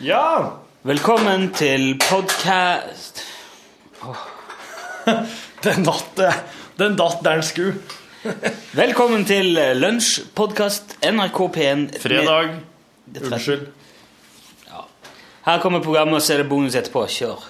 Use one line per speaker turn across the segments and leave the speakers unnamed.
Ja!
Velkommen til podkast
Den datt, eh, den datt der den skulle.
Velkommen til lunsjpodkast NRK P1.
Fredag. Unnskyld.
Her kommer programmet, og så er det bonus etterpå. Kjør.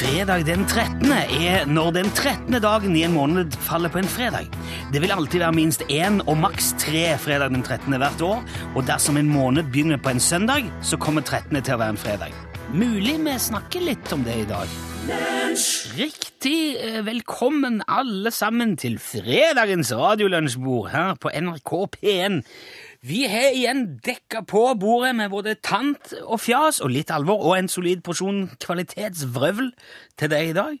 Fredag den 13. er når den 13. dagen i en måned faller på en fredag. Det vil alltid være minst én og maks tre fredag den 13. hvert år, og dersom en måned begynner på en søndag, så kommer 13. til å være en fredag. Mulig vi snakker litt om det i dag. Riktig eh, velkommen alle sammen til fredagens radiolunsjbord her på NRK P1. Vi har igjen dekka på bordet med både tant og fjas og litt alvor og en solid porsjon kvalitetsvrøvl til deg i dag.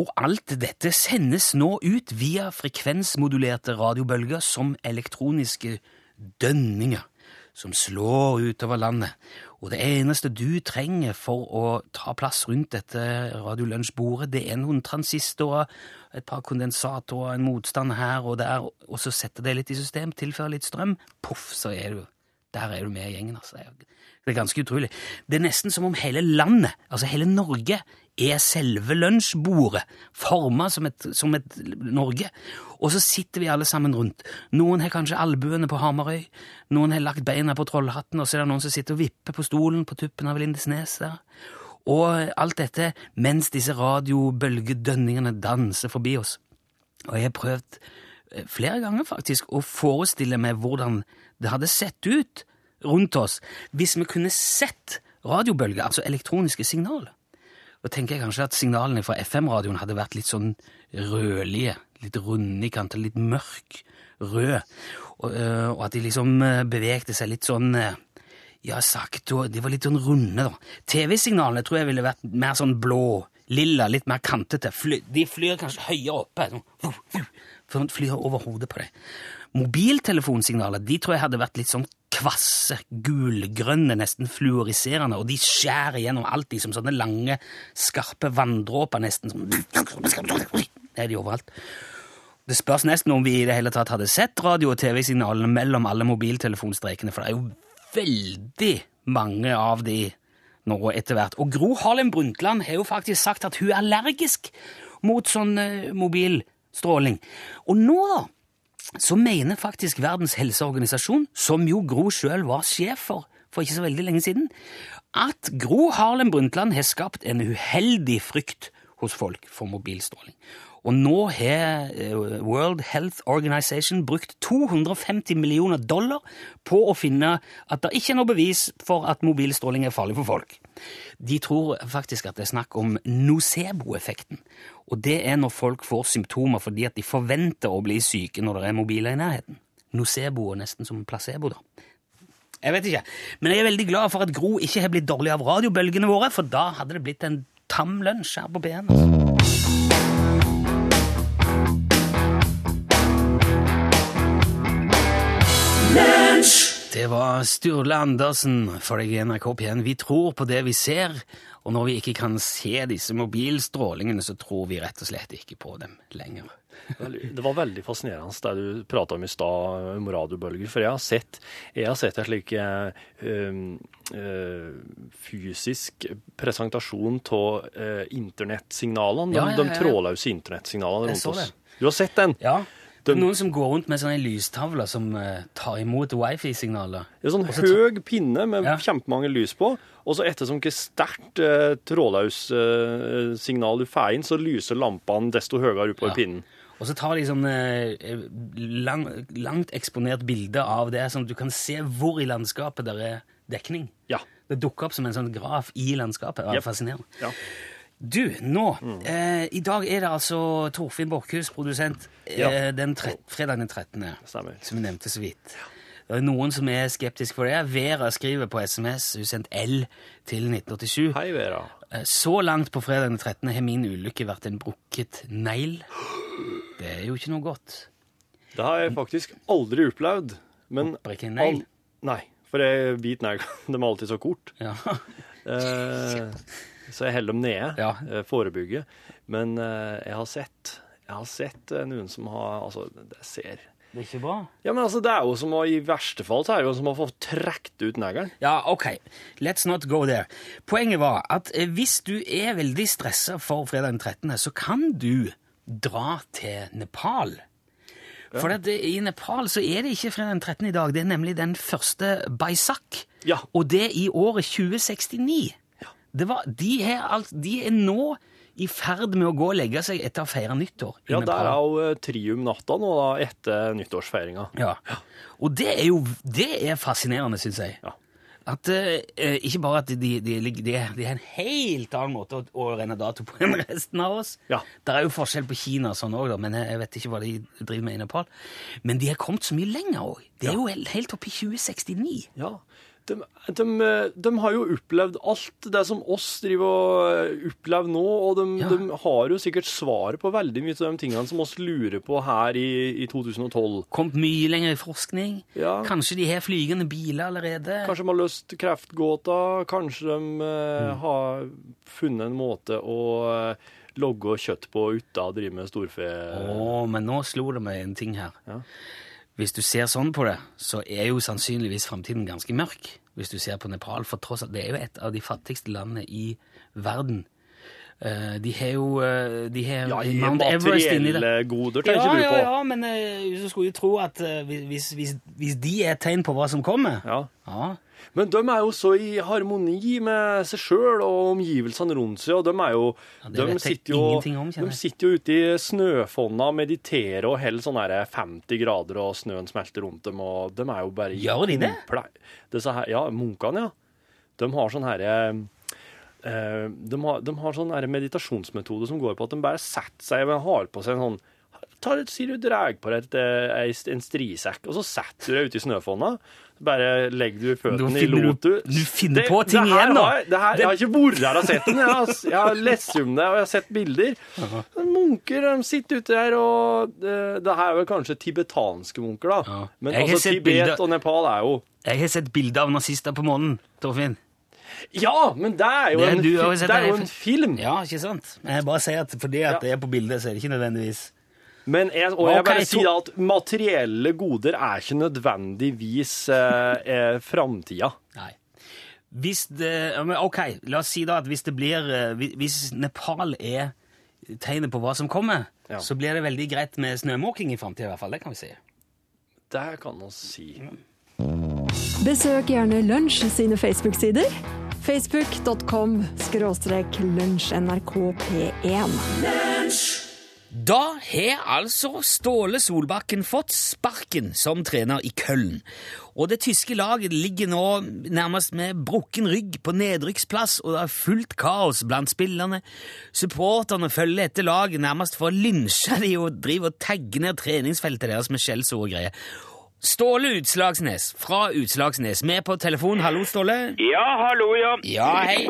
Og alt dette sendes nå ut via frekvensmodulerte radiobølger som elektroniske dønninger som slår utover landet. Og det eneste du trenger for å ta plass rundt dette radiolunsjbordet, det er noen transistorer, et par kondensatorer, en motstand her og der, og så setter det litt i system, tilfører litt strøm, poff, så er du der er du med i gjengen. altså. Det er ganske utrolig. Det er nesten som om hele landet, altså hele Norge, er selve lunsjbordet, forma som som et Norge. Og så sitter vi alle sammen rundt. Noen har kanskje albuene på Hamarøy, noen har lagt beina på Trollhatten, og så er det noen som sitter og vipper på stolen på tuppen av Lindesnes der. Og alt dette mens disse radiobølgedønningene danser forbi oss. Og jeg har prøvd eh, flere ganger faktisk å forestille meg hvordan det hadde sett ut rundt oss hvis vi kunne sett radiobølger, altså elektroniske signaler. Da tenker jeg kanskje at signalene fra FM-radioen hadde vært litt sånn rødlige, litt runde i kanten, litt mørk rød, og, øh, og at de liksom bevegte bevegde seg litt sånn ja, sakte, og de var litt sånn runde, da. TV-signalene tror jeg ville vært mer sånn blå, lilla, litt mer kantete. Fly, de flyr kanskje høyere oppe, sånn, flyr over hodet på deg. Mobiltelefonsignaler de tror jeg hadde vært litt sånn kvasse, gulgrønne, nesten fluoriserende, og de skjærer gjennom alt de som sånne lange, skarpe vanndråper, nesten. Sånn, er de overalt. Det spørs nesten om vi i det hele tatt hadde sett radio- og TV-signalene mellom alle mobiltelefonstrekene, for det er jo veldig mange av de nå etter hvert. Og Gro Harlem Brundtland har jo faktisk sagt at hun er allergisk mot sånn eh, mobilstråling. Og nå, da, så mener faktisk Verdens helseorganisasjon, som jo Gro sjøl var sjef for for ikke så veldig lenge siden, at Gro Harlem Brundtland har skapt en uheldig frykt hos folk for mobilstråling. Og nå har eh, World Health Organization brukt 250 millioner dollar på å finne at det ikke er noe bevis for at mobilstråling er farlig for folk. De tror faktisk at det er snakk om nocebo-effekten. Og det er når folk får symptomer fordi at de forventer å bli syke når det er mobiler i nærheten. Nocebo er nesten som placebo, da. Jeg vet ikke, men jeg er veldig glad for at Gro ikke har blitt dårlig av radiobølgene våre, for da hadde det blitt en tam lunsj her på B1. Det var Sturle Andersen for deg i NRK P1. Vi tror på det vi ser, og når vi ikke kan se disse mobilstrålingene, så tror vi rett og slett ikke på dem lenger.
Det var veldig fascinerende det du prata om i stad, om radiobølger. For jeg har sett, jeg har sett en slik øh, øh, fysisk presentasjon av øh, internettsignalene.
Ja, ja, ja,
De,
ja.
de trådløse internettsignalene rundt oss. Du har sett den?
Ja,
Den-
noen som går rundt med sånne lystavler som eh, tar imot wifi-signaler.
Det er sånn
Også
høy pinne med
Ja.
kjempemange lys på, og så ettersom hvor sterkt eh, trådløs eh, signal du får inn, så lyser lampene desto høyere oppover
Ja.
pinnen.
Og så tar de sånn eh, lang, langt eksponert bilde av det, sånn at du kan se hvor i landskapet der er dekning.
Ja.
Det dukker opp som en sånn graf i landskapet. Det er
yep.
fascinerende.
ja.
Du, nå eh, I dag er det altså Torfinn Borchhus, produsent, eh, den tre fredag den 13.,
Stemmer.
som vi nevnte så vidt. Det er noen som er skeptiske for det. Vera skriver på SMS, hun sendte L til 1987.
Hei, Vera.
Eh, Så langt på fredag den 13. har min ulykke vært en brukket negl. Det er jo ikke noe godt.
Det har jeg faktisk aldri opplevd. Men
Brekke en negl?
Nei, for jeg biter negl. De er alltid så kort.
Ja.
Eh, så jeg holder dem nede.
Ja.
eh, Forebygger. Men eh, jeg har sett jeg har sett eh, noen som har Altså, det ser
Det er ikke bra.
Ja, men altså, det er jo som å I verste fall så er det jo som å få trukket ut neglen.
Ja, ok. Let's not go there. Poenget var at hvis du er veldig stressa for fredag den 13., så kan du dra til Nepal. For at det, i Nepal så er det ikke fredag den 13. i dag, det er nemlig den første Baisak.
Ja.
Og det i året 2069. Det var, de, er alt, de er nå i ferd med å gå og legge seg etter å feire nyttår
Ja,
det
der er jo eh, triumnatta nå, da, etter nyttårsfeiringa.
Ja. Og det er jo det er fascinerende, syns jeg.
Ja.
At eh, Ikke bare at de, de, de, de, har en helt annen måte å, å renne dato på enn resten av oss.
Ja.
Det er jo forskjell på Kina og sånn òg, men jeg, vet ikke hva de driver med i Nepal. Men de har kommet så mye lenger òg. Det er jo helt, helt oppe i 2069.
Ja. De, de, de har jo opplevd alt det som oss driver og opplever nå, og de,
Ja.
de har jo sikkert svaret på veldig mye av de tingene som oss lurer på her i, i 2012.
Kommet mye lenger i forskning.
Ja.
Kanskje de har flygende biler allerede.
Kanskje de har løst kreftgåta, kanskje de mm. har funnet en måte å eh, logge kjøtt på uten å drive med storfe...
Å, men nå slo det meg en ting her.
Ja.
Hvis du ser sånn på det, så er jo sannsynligvis framtiden ganske mørk. Hvis du ser på Nepal, for tross alt, det er jo et av de fattigste landene i verden. Eh, de har jo eh, de har
Ja,
Mount Everest inni det.
materielle goder,
Ja,
tenker du
ja,
på.
ja, men uh, så skulle jo tro at uh, hvis, hvis, hvis de er et tegn på hva som kommer
Ja.
ja.
Men de er jo så i harmoni med seg sjøl og omgivelsene rundt seg, og de er jo
Ja,
de, sitter jo
om,
de sitter jo ute i snøfonna og mediterer og holder sånn 50 grader, og snøen smelter rundt dem, og de er jo bare
Gjør de det?
Disse her, ja, munkene, ja. De har sånn herre eh, de, har, de har sånn meditasjonsmetode som går på at de bare setter seg og har på seg en sånn tar et, sier du drar på deg eh, en strisekk, og så setter du deg ute i snøfonna. Bare legger du føttene i
du-
lotus.
du finner på ting
det
igjen, da.
Har, det her, jeg har ikke vært der og sett den. Jeg har, jeg har lest om det, og jeg har sett bilder. Munker de sitter ute der, og det, det her er vel kanskje tibetanske munker, da.
Ja.
Men altså, Tibet
bilder-
og Nepal er jo
Jeg har sett bilder av nazister på månen, Torfinn.
Ja, men det er jo
Det-
en,
du
fi- det er jo en film.
Ja, ikke sant? Men jeg bare sier at fordi at det er på bildet, så er det ikke nødvendigvis
Men jeg, og jeg
Ok,
bare sier at materielle goder er ikke nødvendigvis eh, eh, framtida.
Nei. Hvis det Ok, la oss si da at hvis det blir eh, Hvis Nepal er tegnet på hva som kommer,
Ja.
så blir det veldig greit med snømåking i framtida, i hvert fall. Det kan vi si.
Det kan vi si.
Besøk gjerne Lunsj sine Facebook-sider. Facebook.com skråstrek lunsjnrkp1.
Da har altså Ståle Solbakken fått sparken som trener i Køln. Og det tyske laget ligger nå nærmest med brukken rygg på nedrykksplass, og det er fullt kaos blant spillerne. Supporterne følger etter laget nærmest for å lynsje de og driver og tagge ned treningsfeltet deres med skjellsord og greier. Ståle Utslagsnes fra Utslagsnes, med på telefon. Hallo, Ståle.
Ja, hallo, ja.
Ja, hei.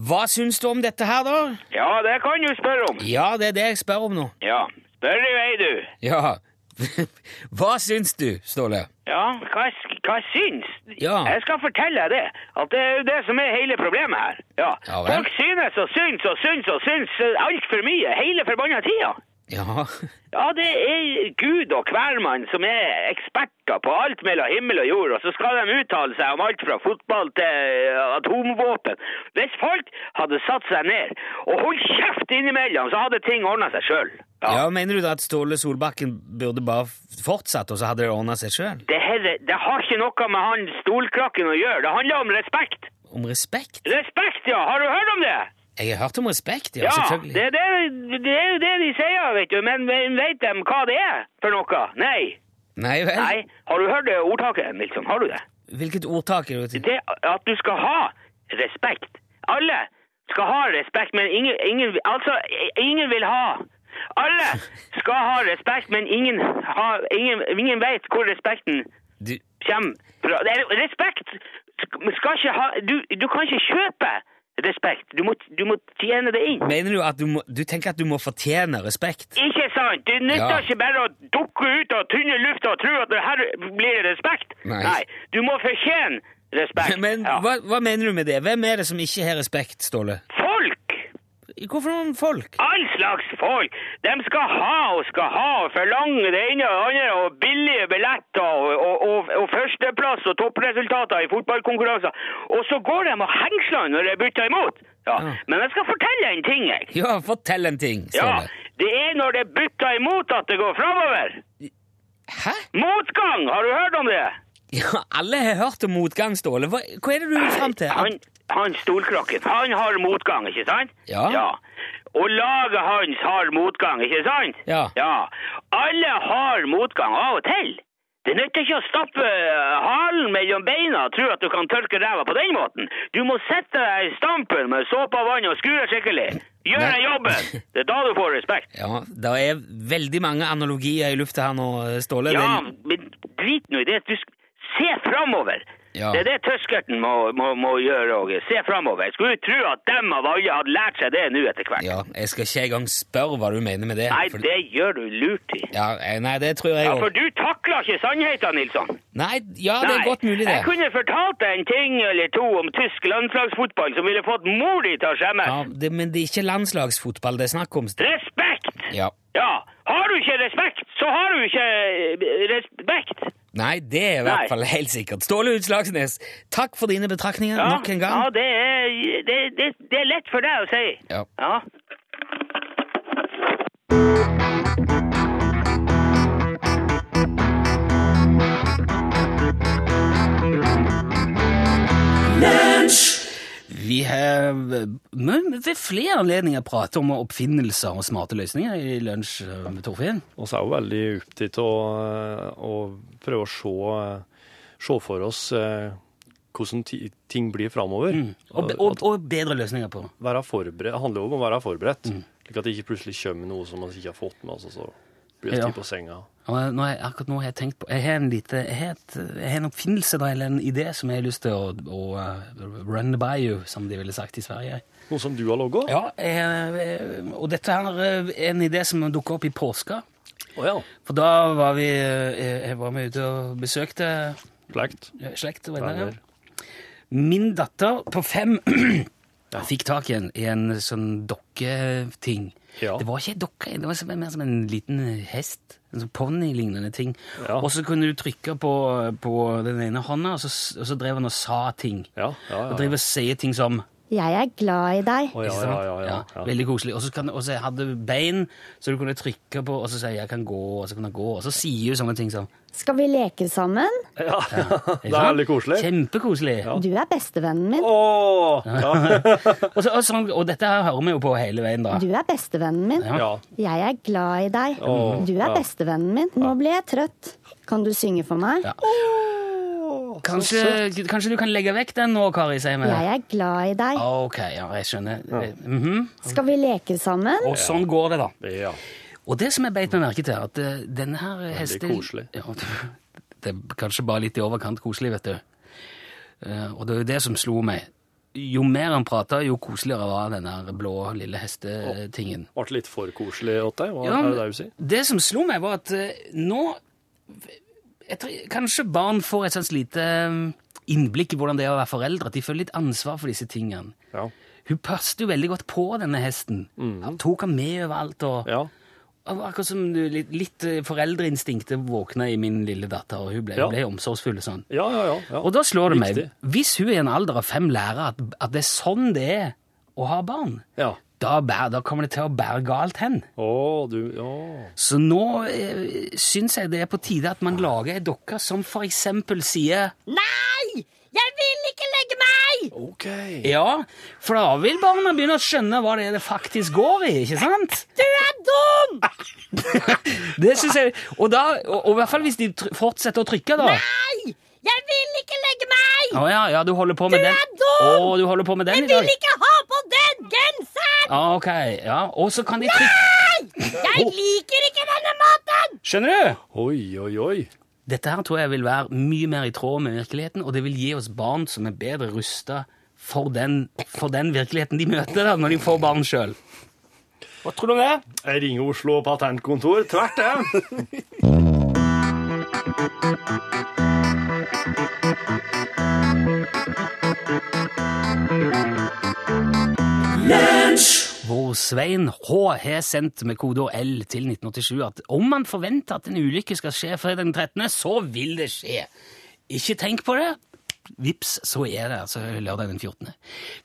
Hva syns du om dette her, da?
Ja, det kan du spørre om.
Ja, det er det jeg spør om nå.
Ja, spør i vei, du.
Ja. Hva syns du, Ståle?
Ja, hva, hva syns?
Ja.
Jeg skal fortelle deg det, at det er jo det som er hele problemet her. Ja,
Ja.
Folk synes og syns og syns og syns altfor mye, hele forbanna tida.
Ja,
Ja, det er Gud og hvermann som er eksperter på alt mellom himmel og jord, og så skal de uttale seg om alt fra fotball til atomvåpen. Hvis folk hadde satt seg ned og holdt kjeft innimellom, så hadde ting ordna seg sjøl.
ja Mener du da at Ståle Solbakken burde bare fortsatt, og så hadde det ordna seg sjøl?
Det, det har ikke noe med han stolkrakken å gjøre. Det handler om respekt.
Om respekt?
Respekt, ja! Har du hørt om det?
Jeg har hørt om respekt, ja,
Ja,
selvfølgelig.
det, det, det er jo det de sier, vet du. Men vet de hva det er for noe? Nei.
Nei vel?
Nei. Har du hørt det ordtaket, Milton? Har du det?
Hvilket ordtak er det?
Det at du skal ha respekt. Alle skal ha respekt, men ingen, ingen Altså, ingen vil ha. Alle skal ha respekt, men ingen, ha, ingen, ingen vet hvor respekten
Du,
kommer fra. Respekt skal ikke ha Du, du kan ikke kjøpe respekt. Du må, du må tjene det inn.
mener du at du må Du tenker at du må fortjene respekt?
Ikke sant? Det nytter
Ja.
ikke bare å dukke ut av tynne lufta og tro at det her blir respekt.
Nei.
Du må fortjene respekt.
Men
Ja.
hva, hva mener du med det? Hvem er det som ikke har respekt, Ståle? Hvorfor noen folk?
All slags folk. De skal ha og skal ha og forlange det ene og det andre, og billige billetter og, og, og, og førsteplass og toppresultater i fotballkonkurranser. Og så går de og hengsler når det bytter imot. Ja.
Ja.
Men jeg skal fortelle en ting, jeg.
Ja, fortell en ting,
Ja, Det er når det bytter imot at det går framover.
Hæ?
Motgang, har du hørt om det?
Ja, alle har hørt om motgang, Ståle. Hva, hva er det du vil fram til?
Han, han stolkrokken, han har motgang, ikke sant?
Ja.
Og laget hans har motgang, ikke sant?
Ja.
Alle har motgang av og til. Det nytter ikke å stappe eh, halen mellom beina og tro at du kan tørke ræva på den måten. Du må sette deg i stampen med såpe og vann og skure skikkelig. Gjør deg jobben! Det er da du får respekt.
Ja, det er veldig mange analogier i lufta her nå, Ståle.
Ja, men drit nå i det. Du sk- se framover.
Ja.
Det er det tyskerten må, må, må gjøre, òg. Se framover. Jeg skulle tro at dem av alle hadde lært seg det nå etter hvert.
ja, jeg skal ikke engang spørre hva du mener med det.
Nei,
for-
det gjør du lurt i.
ja, eh, nei, det tror jeg
Ja, for du takler ikke sannheten, Nilsson.
Nei, ja, det er
Nei,
godt mulig, det.
Jeg kunne fortalt deg en ting eller to om tysk landslagsfotball som ville fått mor di til å skjemme.
Ja, det. Men det er ikke landslagsfotball det er snakk om.
Respekt!
Ja.
Ja, har du ikke respekt, så har du ikke eh, respekt.
Nei, det er i hvert fall helt sikkert. Ståle Utslagsnes, takk for dine betraktninger
Ja,
nok en gang.
ja det, er, det, det, det er lett for deg å si.
Ja.
Ja.
Vi har ved flere anledninger pratet om oppfinnelser og smarte løsninger i lunsj eh, med Torfinn.
Vi er jo veldig opptatt av eh, å prøve å se, se for oss eh, hvordan ting blir framover.
Og, og, og bedre løsninger på det.
Det handler jo om å være forberedt,
Mm.
slik at det ikke plutselig kommer noe som man ikke har fått med, altså, så blir det
Ja.
på senga.
Og nå, har akkurat nå har jeg tenkt på Jeg har en, lite, jeg har et, jeg har en oppfinnelse da, eller en idé som jeg har lyst til å, å uh, run by you, som de ville sagt i Sverige.
Noe som du har logget?
Ja, jeg, og dette her er en idé som dukka opp i påska.
Å ja.
For da var vi, eh, var med ute og besøkte
Slekt.
eh, slekt venner. Min datter på fem fikk tak i en, i en sånn dokketing.
Ja.
Det var ikke en dokke, det var mer som en liten hest. En sånn ponnilignende ting.
Ja.
Og så kunne du trykke på, på den ene hånda, og så, og så drev han og sa ting.
Ja, ja, ja.
Og driver og sier ting som
Jeg er glad i deg.
Oh, ja, ja, ja, ja, ja.
Veldig koselig. Og så kan- og så hadde du bein, så du kunne trykke på, og så sier jeg kan gå', og så kan jeg gå. Og så sier du sånne ting som
Skal vi leke sammen?
Ja, det er veldig koselig.
Kjempekoselig.
Du er bestevennen min.
Åh, ja.
Og, så, og, så, og dette her hører vi jo på hele veien, da.
Du er bestevennen min. Jeg er glad i deg.
Åh,
Du er
ja.
bestevennen min. Nå ble jeg trøtt. Kan du synge for meg?
Ja. Kanskje, kanskje du kan legge vekk den nå, Kari, sier vi.
Jeg er glad i deg.
Ok, ja, jeg skjønner. Mhm.
Skal vi leke sammen?
Og sånn går det, da.
ja.
Og det som jeg beit meg merke til, at eh, denne her hesten
koselig.
Ja, det er kanskje bare litt i overkant koselig, vet du. Eh, Og det er jo det som slo meg. Jo mer han prata, jo koseligere var den der blå, lille hestetingen.
Ble litt for koselig åt deg, hva
Ja,
er det det du sier?
Det som slo meg, var at eh, nå tror, Kanskje barn får et sånt lite eh, innblikk i hvordan det er å være foreldre, at de føler litt ansvar for disse tingene.
Ja.
Hun passet jo veldig godt på denne hesten. Han tok han med overalt. og...
ja.
Akkurat som litt, litt eh, foreldreinstinktet våkna i min lille datter, og hun ble,
Ja.
ble omsorgsfull og sånn.
Ja, ja, ja.
Og da slår det meg, hvis hun i en alder av fem lærer at, at det er sånn det er å ha barn,
Ja.
Da, bærer, da kommer det til å bære galt hen.
Å, du Ja.
Så nå eh, syns jeg det er på tide at man lager ei dokke som for eksempel sier
Nei! Jeg vil ikke legge meg!
OK.
Ja, for da vil barna begynne å skjønne hva det er det faktisk går i, ikke sant?
Du er dum!
Det synes jeg, og, da, og, og i hvert fall hvis de tr fortsetter å trykke, da.
Nei! Jeg vil ikke legge meg!
Å ja, ja, du holder på med
Du
den.
er dum!
Å, du holder på med den i dag.
ikke ha på den genseren!
Ah, ok, ja. Og så kan de trykke.
Jeg liker ikke denne maten!
Skjønner du?
Oi, oi, oi.
Dette her tror jeg vil være mye mer i tråd med virkeligheten, og det vil gi oss barn som er bedre rusta for den, for den virkeligheten de møter da, når de får barn sjøl. Hva tror du om det?
Jeg ringer Oslo patentkontor. Tvert det.
Tor Svein H. har sendt med kodeord L til 1987 at om man forventer at en ulykke skal skje fredag den 13., så vil det skje. Ikke tenk på det. Vips, så er det altså lørdag den 14.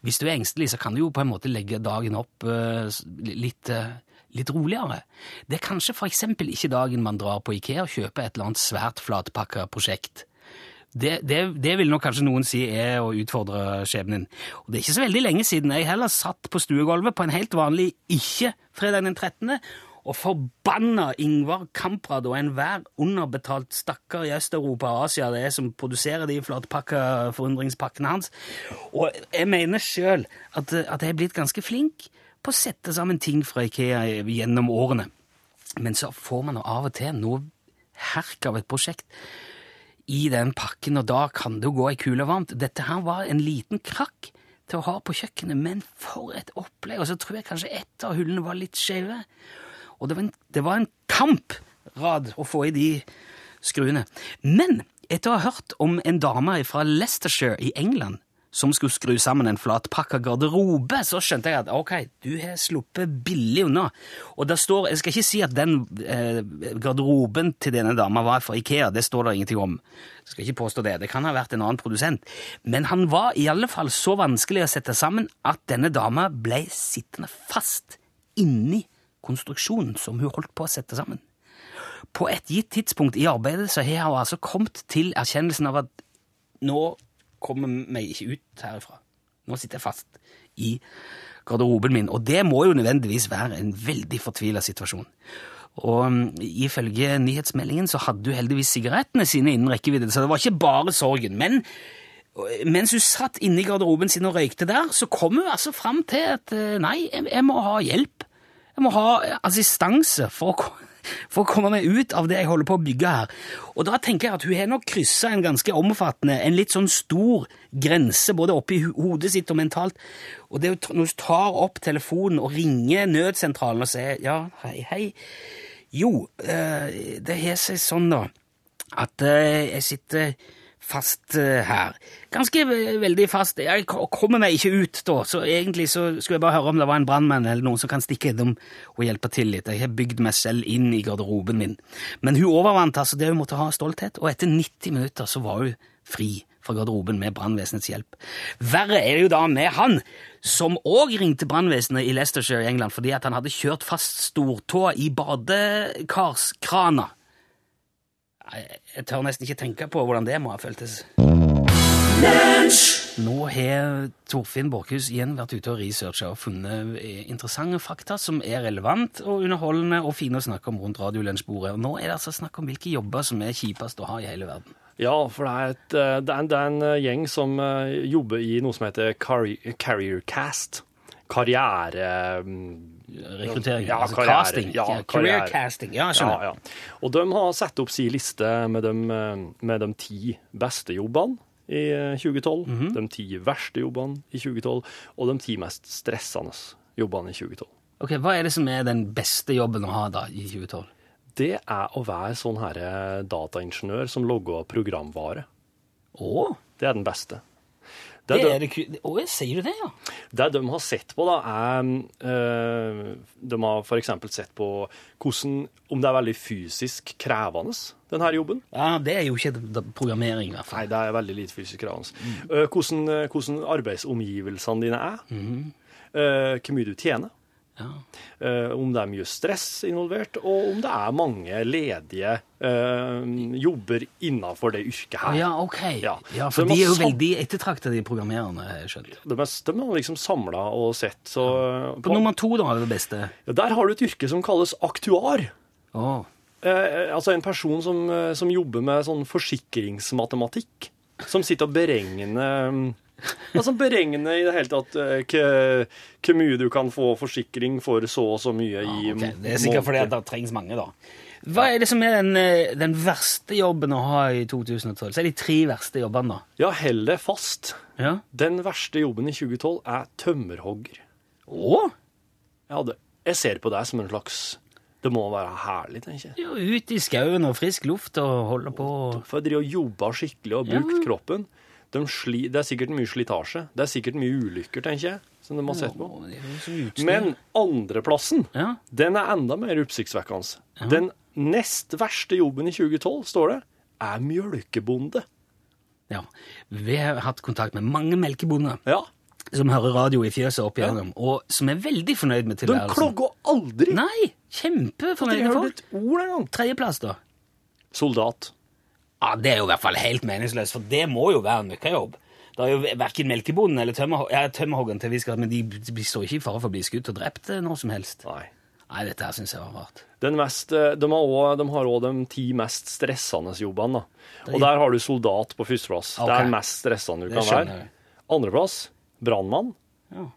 Hvis du er engstelig, så kan du jo på en måte legge dagen opp uh, litt, uh, litt roligere. Det er kanskje eksempel ikke dagen man drar på Ikea og kjøper et eller annet svært flatpakka prosjekt. Det, det, det vil nok kanskje noen si er å utfordre skjebnen. Og det er ikke så veldig lenge siden jeg heller satt på stuegulvet på en helt vanlig ikke-fredag den 13. og forbanna Ingvar Kamprad og enhver underbetalt stakkar i Øst-Europa og Asia det er som produserer de flatpakka forundringspakkene hans. Og jeg mener sjøl at, at jeg er blitt ganske flink på å sette sammen ting fra Ikea gjennom årene. Men så får man av og til noe herk av et prosjekt i den pakken, og da kan det jo gå i kule varmt. Dette her var en liten krakk til å ha på kjøkkenet, men for et opplegg! Og så tror jeg kanskje ett av hullene var litt skjeve. Og det var en, det var en kamprad å få i de skruene. Men etter å ha hørt om en dame fra Leicestershire i England som skulle skru sammen en flatpakka garderobe, så skjønte jeg at ok, du har sluppet billig unna. Og det står, Jeg skal ikke si at den eh, garderoben til denne dama var fra Ikea, det står det ingenting om. Jeg skal ikke påstå det. Det kan ha vært en annen produsent. Men han var i alle fall så vanskelig å sette sammen at denne dama ble sittende fast inni konstruksjonen som hun holdt på å sette sammen. På et gitt tidspunkt i arbeidet så har hun altså kommet til erkjennelsen av at nå kommer meg ikke ut herifra. Nå sitter jeg fast i garderoben min, og det må jo nødvendigvis være en veldig fortvila situasjon. Og um, ifølge nyhetsmeldingen så hadde hun heldigvis sigarettene sine innen rekkevidde, så det var ikke bare sorgen. Men øh, mens hun satt inne i garderoben sin og røykte der, så kom hun altså fram til at øh, nei, jeg, jeg må ha hjelp. Jeg må ha assistanse for å, for å komme meg ut av det jeg holder på å bygge her. Og da tenker jeg at hun har nok kryssa en ganske omfattende, en litt sånn stor grense, både oppi hodet sitt og mentalt. Og det når hun tar opp telefonen og ringer nødsentralen og sier ja, hei, hei. Jo, eh, det har seg sånn, da, at eh, jeg sitter fast eh, her. Ganske veldig fast. Jeg kommer meg ikke ut da, så egentlig så skulle jeg bare høre om det var en brannmann eller noen som kan stikke innom og hjelpe til litt. Jeg har bygd meg selv inn i garderoben min. Men hun overvant altså det hun måtte ha stolthet, og etter 90 minutter så var hun fri fra garderoben med brannvesenets hjelp. Verre er det jo da med han, som òg ringte brannvesenet i Leicestershire i England fordi at han hadde kjørt fast stortåa i badekarsskrana. Jeg tør nesten ikke tenke på hvordan det må ha føltes. Nå har Torfinn Borchhus igjen vært ute og researcha og funnet eh, interessante fakta som er relevant og underholdende og fine å snakke om rundt radiolunsjbordet. Nå er det altså snakk om hvilke jobber som er kjipest å ha i hele verden.
Ja, for det er, et, eh, det er, en, det er en eh, gjeng som jobber i noe som heter Carriercast. Karriere... mm,
Rekruttering,
Ja,
altså
karriere.
casting.
Ja,
career casting, ja, skjønner.
Ja, ja. Og de har satt opp sin liste med de, eh, med de ti beste jobbene i eh, 2012,
-hmm.
de ti verste jobbene i 2012, og de ti mest stressende jobbene i 2012.
Ok, Hva er det som er den beste jobben å ha da i 2012?
Det er å være sånn her dataingeniør som logger programvare.
Å,
Det er den beste.
Det
det
er det Å, sier du det, ja?
Det de har sett på, da, er øh, De har f.eks. sett på hvordan, om det er veldig fysisk krevende, denne jobben.
Ja, Det er jo ikke programmering, i hvert fall.
Nei, det er veldig lite fysisk krevende. Mm. hvordan, eh, hvordan arbeidsomgivelsene dine er. Eh, hvor mye du tjener.
Ja.
Eh, om det er mye stress involvert, og om det er mange ledige eh, jobber innenfor det yrket her.
Ja, ok.
Ja.
Ja, For
de
er jo veldig ettertrakta, de programmererne. har jeg skjønt.
De, er, de har liksom samla og sett. Så,
På nummer to, da, er det beste.
Ja, Der har du et yrke som kalles aktuar.
Oh.
Eh, altså en person som, som jobber med sånn forsikringsmatematikk. Som sitter og beregner mm, Altså beregner i det hele tatt eh, hvor mye du kan få forsikring for så og så mye i
ok. Det er sikkert fordi det trengs mange, da. Hva er det som er den, eh, den verste jobben å ha i 2012? Så er de tre verste jobbene, da.
Ja, hell det fast.
Ja.
Den verste jobben i 2012 er tømmerhogger.
Å?
Ja, det, jeg ser på deg som en slags Det må være herlig, tenker jeg.
Ja, ut i skauen og frisk luft og holde på
For jeg driver og jobber skikkelig og har brukt kroppen. De sli, det er sikkert mye slitasje. Det er sikkert mye ulykker, tenker jeg. som de har sett på.
Jo utstyr.
Men andreplassen,
Ja.
den er enda mer oppsiktsvekkende. Den nest verste jobben i 2012, står det, er mjølkebonde.
ja. Vi har hatt kontakt med mange melkebonder
Ja.
Som hører radio i fjøset opp igjennom, og som er veldig fornøyd med
De klager aldri.
Nei, kjempefornøyde folk. Tredjeplass, da?
Soldat.
Ja, Det er jo i hvert fall helt meningsløst, for det må jo være en møkkajobb. Det er jo verken melkebonden eller tømmer, ja, tømmerhoggeren til viss grad, men de, de står ikke i fare for å bli skutt og drept eh, når som helst.
Nei.
Nei, dette her syns jeg var rart.
Den mest, eh, de, har også, de har òg de ti mest stressende jobbene. da. Og der har du soldat på førsteplass.
Okay.
Det er mest stressende du
Det
kan være. Andreplass brannmann.
Ja.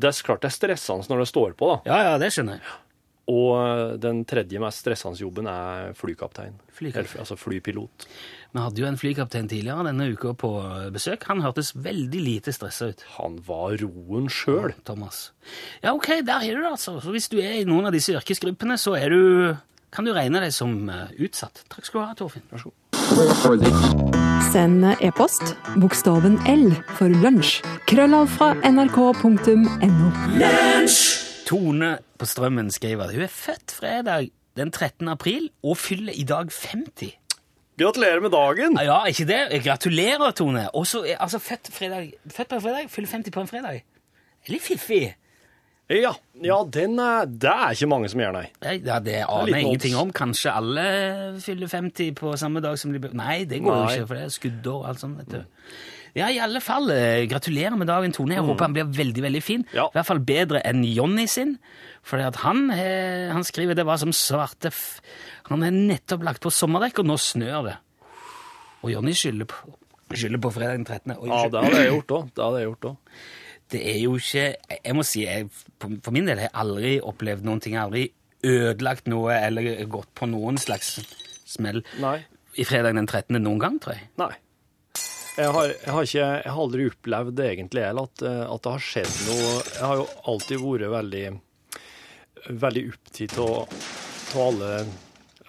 Det er klart det er stressende når det står på, da.
Ja, ja, det skjønner jeg.
Og eh, den tredje mest stressende jobben er flykaptein.
Flykaptein.
Altså flypilot.
Vi hadde jo en flykaptein tidligere denne uka på besøk. Han hørtes veldig lite stressa ut.
Han var roen sjøl.
Thomas. Ja, ok, der er du det, altså. Så hvis du er i noen av disse yrkesgruppene, så er du kan du regne deg som eh, utsatt. Takk skal du ha, Torfinn.
Vær så god.
Send e-post bokstaven L for lunsj. Krøllav fra nrk.no.
Tone på Strømmen skriver at hun er født fredag den 13. april og fyller i dag 50.
Gratulerer med dagen!
Ja, ikke det? Gratulerer, Tone. Også, altså født, fredag, født på en fredag, fyller 50 på en fredag. Litt fiffig.
Ja, ja den er, det er ikke mange som gjør, nei.
Ja, det aner jeg ingenting om. Kanskje alle fyller 50 på samme dag som de Nei, det går jo ikke, for det er skuddår og alt sånt. vet du. Ja, i alle fall. eh, Gratulerer med dagen, Tone. Jeg håper han blir veldig veldig fin.
Mm. Ja.
I hvert fall bedre enn Jonny sin. For han, eh, han skriver det var som svarte f... Han har nettopp lagt på sommerdekk, og nå snør det. Og Jonny skylder på, skylder på fredag den 13. Oi,
Ja, det hadde jeg gjort òg.
Det er jo ikke Jeg må si, jeg, for min del har jeg aldri opplevd noen ting. Jeg har aldri ødelagt noe eller gått på noen slags smell
Nei.
i fredag den 13. noen gang, tror jeg.
Nei. Jeg har, jeg har, ikke, jeg har aldri opplevd det egentlig, eller at, eh, at det har skjedd noe Jeg har jo alltid vært veldig veldig opptatt av alle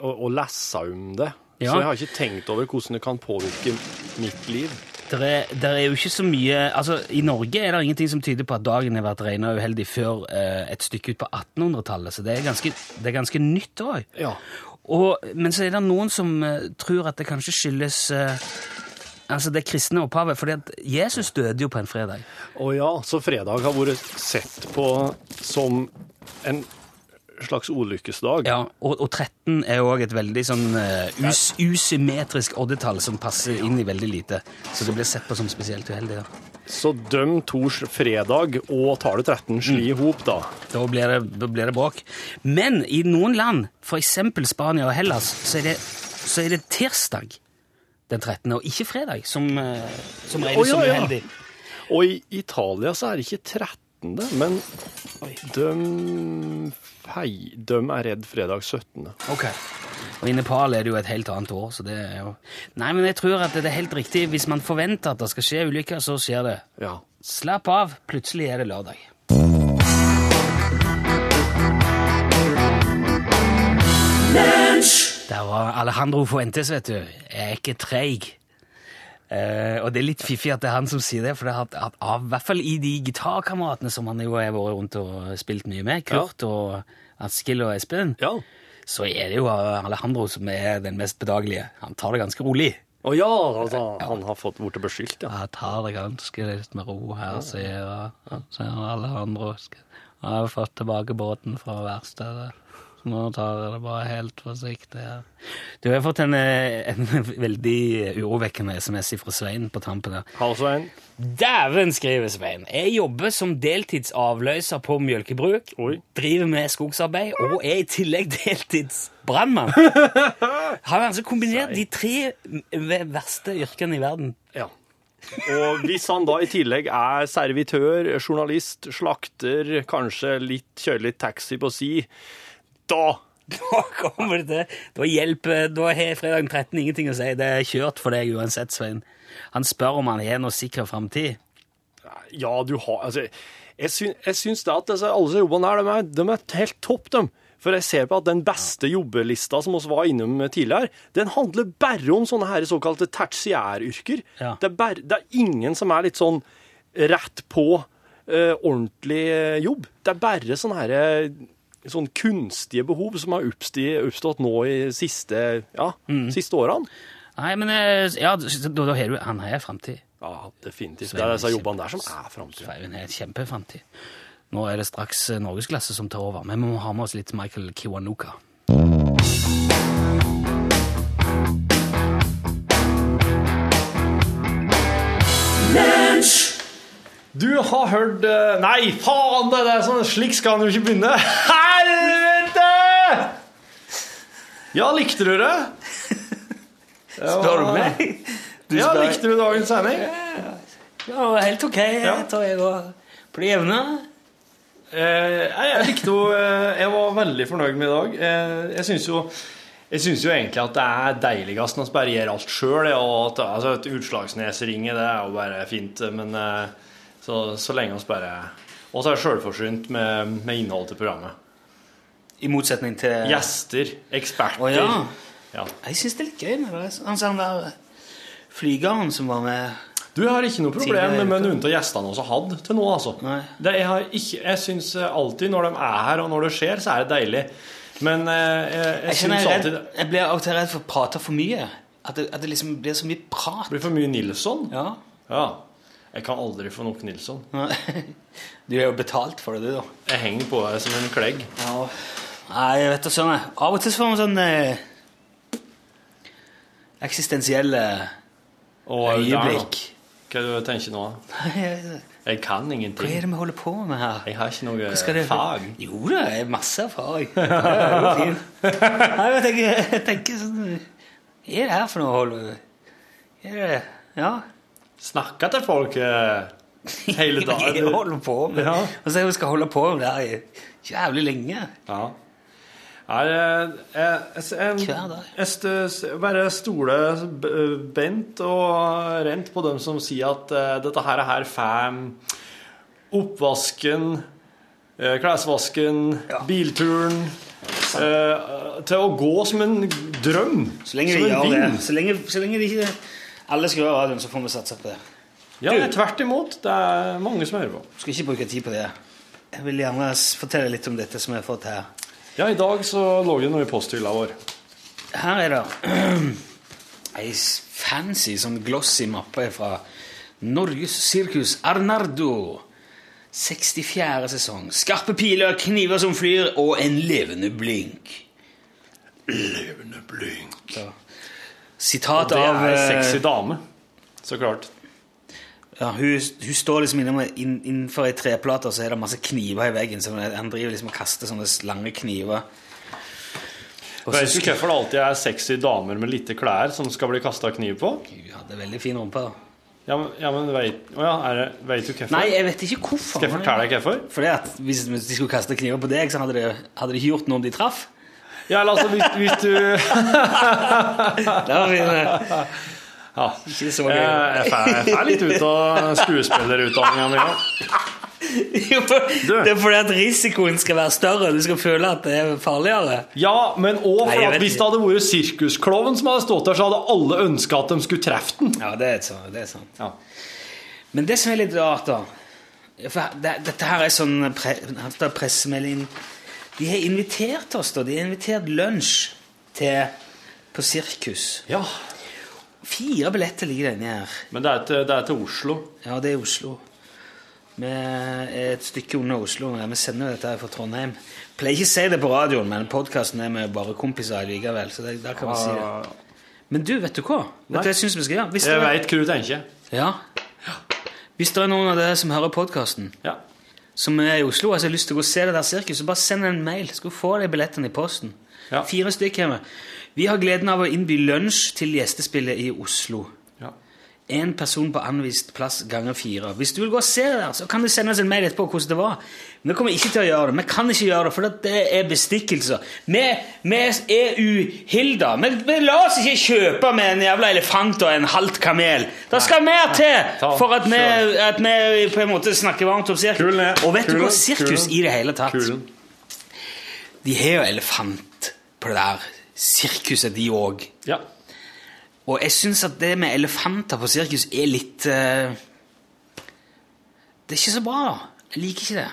å, å lese om det.
Ja.
Så jeg har ikke tenkt over hvordan det kan påvirke mitt liv.
Der er, der er jo ikke så mye altså I Norge er det ingenting som tyder på at dagen har vært regna uheldig før eh, et stykke ut på 1800-tallet, så det er ganske, det er ganske nytt òg.
Ja.
Men så er det noen som eh, tror at det kanskje skyldes eh, altså det kristne opphavet, fordi at Jesus døde jo på en fredag.
Å ja, så fredag har vært sett på som en slags ulykkesdag.
Ja, og, og 13 er jo òg et veldig sånn uh, us, usymmetrisk oddetall som passer inn i veldig lite. Så det blir sett på som spesielt uheldig. Da,
Så døm Tors fredag og tallet 13 sli i hop, da.
da, blir det, da blir det bråk. Men i noen land, f.eks. Spania og Hellas, så er, det, så er det tirsdag den 13., og ikke fredag, som, eh, som regnes
oh, ja,
som uheldig.
Og i Italia så er det ikke 13., men de, hei, de er redd fredag 17.
Ok. Og i Nepal er det jo et helt annet år, så det er jo Nei, men jeg tror at det er helt riktig. Hvis man forventer at det skal skje ulykker, så skjer det.
Ja.
Slapp av, plutselig er det lørdag. Der var Alejandro Fuentes, vet du. Jeg er ikke treig. Eh, og det er litt fiffig at det er han som sier det, for det har, at, av, i hvert fall i de gitarkameratene som han jo har vært rundt og spilt mye med, Kurt og Askild og Espen,
Ja.
så er det jo Alejandro som er den mest bedagelige. Han tar det ganske rolig.
Å ja, altså, han har fått blitt beskyldt, ja.
Jeg tar det ganske litt med ro her, sier, sier Alejandro. Jeg har fått tilbake båten fra verkstedet. Nå tar jeg det bare helt forsiktig her. Du har fått en, eh, en veldig urovekkende SMS fra Svein på tampen her.
Hallo, Svein.
Dæven, skriver Svein. Jeg jobber som deltidsavløser på mjølkebruk.
Oi.
Driver med skogsarbeid og er i tillegg deltidsbrannmann. Har altså kombinert de tre verste yrkene i verden.
Ja. Og hvis han da i tillegg er servitør, journalist, slakter, kanskje litt, kjører litt taxi på si, da
Da kommer det til. Da hjelper Da har fredag 13 ingenting å si. Det er kjørt for deg uansett, Svein. Han spør om han har noe sikker framtid.
Ja, du har Altså, jeg, syn, jeg syns det at disse, alle disse jobbene her, de er, de er helt topp, de. For jeg ser på at den beste jobbelista som vi var innom tidligere, den handler bare om sånne her såkalte tertiæryrker.
Ja.
Det, er bare, det er ingen som er litt sånn rett på
uh, ordentlig eh, jobb. Det er bare sånne her, eh, sånn kunstige behov som har oppstått, nå i siste, ja, siste årene.
Nei, men eh, ja, da, da har du Han har framtid.
Ja, definitivt. Det er disse jobbene der som er framtid.
Sveiven har kjempeframtid. Nå er det straks eh, norgesklasse som tar over, men vi må ha med oss litt Michael Kiwanuka.
Du har hørt eh, Nei, faen! Det er sånn, slik skal han jo ikke begynne. Helvete! Ja, likte du det?
Spør du meg?
Ja, likte du dagens sending?
Ja, helt ok.
Ja.
Tar jeg og på det jevne.
Eh, jeg, likte jo eh, Jeg var veldig fornøyd med i dag. Jeg syns jo jeg syns jo egentlig at det er deiligst når vi bare gjør alt sjøl. Altså, et Utslagsnesringe, det er jo bare fint, men så, så lenge oss bare Og så er jeg sjølforsynt med, med innholdet til programmet.
I motsetning til
Gjester, eksperter.
Å ja.
Ja.
Jeg syns det er litt gøy. med det er- Han sa han der flygeren som var med
Du har ikke noe problem med noen av gjestene vi har hatt til nå, altså. Det, jeg har ikke, jeg syns alltid når de er her, og når det skjer, så er det deilig. Men eh, jeg, jeg,
Jeg,
syns alltid
jeg blir av og til redd for å prate for mye. At det, at det liksom blir så mye prat.
det blir for mye Nilsson.
Ja.
Ja. Jeg kan aldri få nok Nilsson.
Du er jo betalt for det, du, da.
Jeg henger på deg som en klegg.
Ja. Nei, jeg vet da jeg. Av og til så får man sånn eh, eksistensielle
Og der,
øyeblikk.
Hva du tenker nå?
Hva
Jeg kan ingenting.
Hva er det vi holder på med her?
Jeg har ikke noe
det-
fag.
Jo da, jeg har masse erfaring. Det er jo fint. Nei, jeg tenker, jeg tenker sånn Hva er det her for noe holde Er det Ja.
Snakke til folk eh, hele
det
dagen.
vi holder på med?
Ja.
Og så vi skal holde på med det her jævlig lenge.
Ja. Jeg, jeg, jeg, jeg, bare stoler bent og rent på dem som sier at uh, dette her er her får oppvasken, uh, klesvasken, bilturen uh, til å gå som en drøm.
Så lenge
som en
det. Så lenge, så lenge de ikke alle skal gjøre radioen, så får vi satse på det.
Ja, tvert imot. Det er mange som hører på.
Skal ikke bruke tid på det. Jeg vil gjerne fortelle litt om dette som jeg har fått her.
Ja, i dag så lå det noe i posthylla vår.
Her er det ei fancy, sånn glossy mappe fra Norges Sirkus Arnardo. 64. sesong. Skarpe piler, kniver som flyr, og en levende blink.
Levende blink.
Så. Sitat
Det er
eh,
sexy dame. Så klart.
Ja, hun, hun står liksom innenfor ei treplate, og så er det masse kniver i veggen. Så han driver liksom og kaster sånne lange kniver. Og
Vet du hvorfor det alltid er sexy damer med lite klær som skal bli kasta kniv på?
Hun hadde veldig fin rumpe.
Ja, men, ja, men vet, oh ja, du hvorfor?
Nei, jeg vet ikke hvorfor.
Skal jeg fortelle deg hvorfor?
Fordi at Hvis de skulle kaste kniver på deg, så hadde de, hadde de ikke gjort noe om de traff.
Ja, eller altså, hvis, hvis du
Det var fin, eh,
ja.
ikke så gøy.
jeg fer- jeg fer litt ut av skuespillerutdanninga mi òg.
Det er fordi at risikoen skal være større. Du skal føle at det er farligere.
Ja, men òg for at hvis det hadde vært sirkuskloven som hadde stått der, så hadde alle ønska at de skulle treffe den.
Ja, det er, sant. det er sant.
Ja.
Men det som er litt rart, da for det, Dette her er sånn pre, er pressemelding De har invitert oss, da. De har invitert lunsj til, på sirkus.
ja.
Fire billetter ligger inni her.
Men det er, til, det er til Oslo.
Ja, det er Oslo. Vi er et stykke unna Oslo. Vi sender jo dette her fra Trondheim. Pleier ikke å si det på radioen, men podkasten er med bare kompiser likevel. Så det, der kan vi si det. Men du, vet du hva? Vet du hva jeg syns vi skal gjøre? Hvis
Jeg
det
veit hva du tenker.
Ja. Hvis det er noen av dere som hører podkasten,
Ja.
Som er i Oslo og har lyst til å gå og se det der sirkuset, bare send en mail. Skal du få de billettene i posten.
Ja.
Fire stykker hjemme. Vi har gleden av å innby lunsj til gjestespillet i Oslo. Én person på anvist plass ganger fire. Hvis du vil gå og se det der, så kan du sende oss en mail etterpå hvordan det var. Men vi kommer ikke til å gjøre det. Vi kan ikke gjøre det, for det er bestikkelser. Vi, vi er uhilda. Vi, vi lar oss ikke kjøpe med en jævla elefant og en halvt kamel. Det skal mer til for at vi, at vi på en måte snakker varmt om sirkus. Og vet du hva? Sirkus i det hele tatt. De har jo elefant på det der sirkuset, de òg.
Ja.
Og jeg syns at det med elefanter på sirkus er litt uh, Det er ikke så bra. Jeg liker ikke det.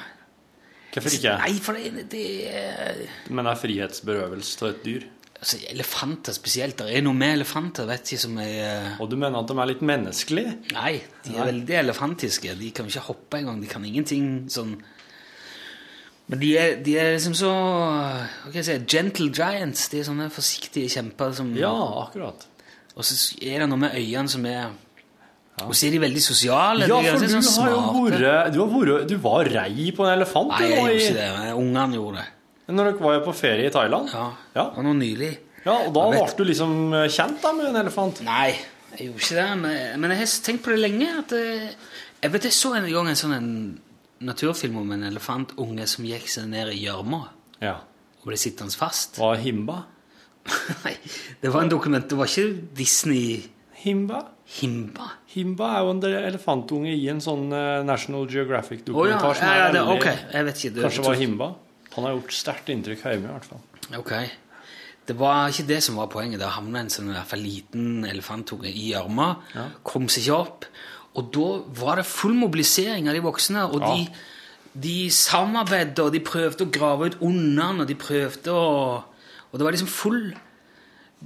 Hvorfor ikke?
Nei, for det, det er
Men det er frihetsberøvelse av et dyr.
altså, Elefanter spesielt. Det er noe med elefanter vet ikke, som er uh,
Og du mener at de er litt menneskelige?
Nei, de er veldig elefantiske. De kan ikke hoppe engang. De kan ingenting sånn Men de er, de er liksom så Hva kan jeg si Gentle giants. De er sånne forsiktige kjemper som
Ja, akkurat.
Og så er det noe med øynene som er Og så er de veldig sosiale.
Ja, for du
sånn
har jo vært Du, har vært, du var rei på en elefant
Nei, jeg gjorde ikke det. men Ungene gjorde det.
når dere var på ferie i Thailand.
Ja.
Ja.
Og nå nylig.
Ja, og da ble du liksom kjent da med en elefant?
Nei, jeg gjorde ikke det. Men, men jeg har tenkt på det lenge. At jeg, jeg vet jeg så en gang en sånn en naturfilm om en elefantunge som gikk seg ned i gjørma
Ja.
og ble sittende fast.
Var Himba?
Nei, det var en dokument. Det var ikke Disney
Himba?
Himba.
Himba er jo en elefantunge i en sånn eh, National Geographic-dokumentar. Oh,
ja, ja okay. Jeg vet ikke. Det,
Kanskje det var Himba? Han har gjort sterkt inntrykk hjemme, i hvert fall.
Ok. Det var ikke det som var poenget. Det havna en sånn i hvert fall liten elefantunge i gjørma. Kom seg ikke opp. Og da var det full mobilisering av de voksne. Og
Ja.
de, de samarbeidet, og de prøvde å grave ut ungene, og de prøvde å Og det var liksom full